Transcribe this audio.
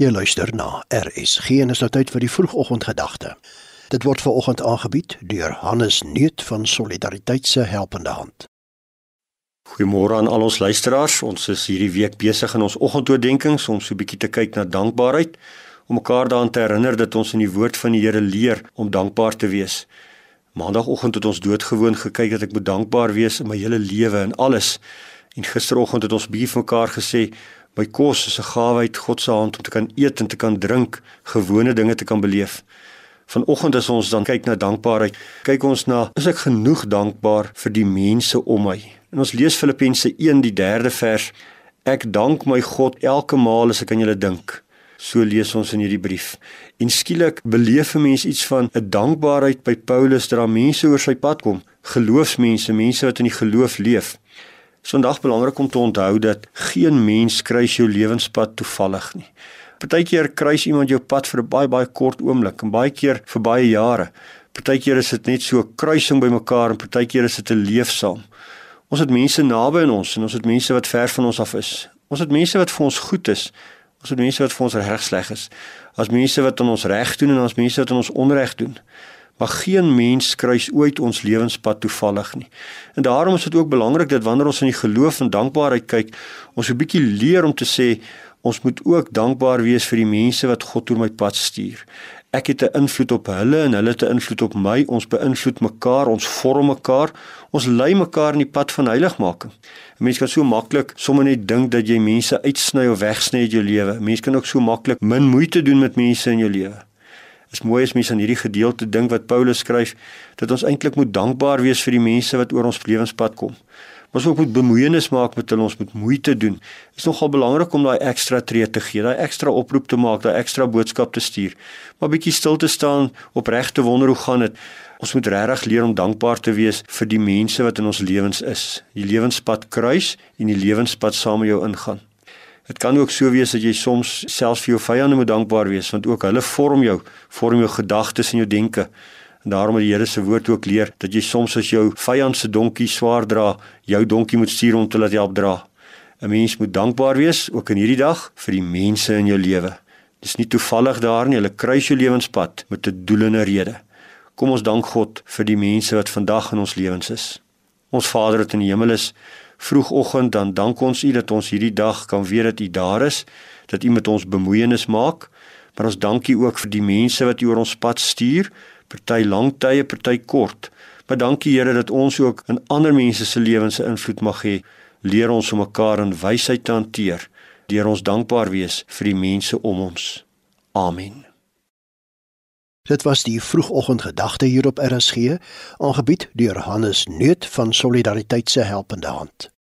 Jy luister na RSG en is nou tyd vir die vroegoggendgedagte. Dit word veraloggend aangebied deur Hannes Nuut van Solidariteit se Helpende Hand. Goeiemôre aan al ons luisteraars. Ons is hierdie week besig in ons oggendoordenkings om so 'n bietjie te kyk na dankbaarheid, om mekaar daaraan te herinner dat ons in die woord van die Here leer om dankbaar te wees. Maandagoggend het ons doodgewoon gekyk dat ek moet dankbaar wees in my hele lewe en alles. En gisteroggend het ons bietjie vir mekaar gesê My kos is 'n gawe uit God se hand om te kan eet en te kan drink, gewone dinge te kan beleef. Vanoggend as ons dan kyk na dankbaarheid, kyk ons na is ek genoeg dankbaar vir die mense om my. En ons lees Filippense 1 die 3de vers. Ek dank my God elke maal as ek aan julle dink. So lees ons in hierdie brief. En skielik beleef 'n mens iets van 'n dankbaarheid by Paulus dat daar mense oor sy pad kom, geloofsmense, mense wat in die geloof leef. Vandag belangrik om te onthou dat geen mens kruis jou lewenspad toevallig nie. Partykeer kruis iemand jou pad vir 'n baie baie kort oomblik en baie keer vir baie jare. Partykeer is dit net so 'n kruising bymekaar en partykeer is dit 'n leefsaam. Ons het mense naby aan ons en ons het mense wat ver van ons af is. Ons het mense wat vir ons goed is. Ons het mense wat vir ons reg sleg is. As mense wat aan ons reg doen en ons mense wat aan ons onreg doen. Maar geen mens kruis ooit ons lewenspad toevallig nie. En daarom is dit ook belangrik dat wanneer ons in die geloof en dankbaarheid kyk, ons 'n bietjie leer om te sê ons moet ook dankbaar wees vir die mense wat God deur my pad stuur. Ek het 'n invloed op hulle en hulle het 'n invloed op my. Ons beïnvloed mekaar, ons vorm mekaar. Ons lei mekaar in die pad van heiligmaking. 'n Mens kan so maklik sommer net dink dat jy mense uitsny of wegsny uit jou lewe. Mens kan ook so maklik min moeite doen met mense in jou lewe is mooi as mens aan hierdie gedeelte dink wat Paulus skryf dat ons eintlik moet dankbaar wees vir die mense wat oor ons lewenspad kom. Ons ook moet bemoeienis maak met hulle, ons moet moeite doen. Dit is nogal belangrik om daai ekstra tree te gee, daai ekstra oproep te maak, daai ekstra boodskap te stuur. Maar bietjie stil te staan, opreg te wonder hoe gaan dit. Ons moet regtig leer om dankbaar te wees vir die mense wat in ons lewens is. Die lewenspad kruis en die lewenspad saam met jou ingaan. Dit kan ook so wees dat jy soms selfs vir jou vyande moet dankbaar wees want ook hulle vorm jou, vorm jou gedagtes en jou denke. En daarom het die Here se woord ook leer dat jy soms as jou vyand se donkie swaar dra, jou donkie moet stuur om te laat help dra. 'n Mens moet dankbaar wees ook in hierdie dag vir die mense in jou lewe. Dis nie toevallig daar nie, hulle kruis jou lewenspad met 'n doel en 'n rede. Kom ons dank God vir die mense wat vandag in ons lewens is. Ons Vader wat in die hemel is, vroegoggend dan dank ons U dat ons hierdie dag kan weet dat U daar is, dat U met ons bemoeienis maak. Maar ons dankie ook vir die mense wat U oor ons pad stuur, party lang tye, party kort. Maar dankie Here dat ons ook in ander mense se lewens 'n invloed mag hê. Leer ons om mekaar in wysheid te hanteer deur ons dankbaar wees vir die mense om ons. Amen. Dit was die vroegoggendgedagte hier op RSG, aangebied deur Hannes Nuut van Solidariteit se Helpende Hand.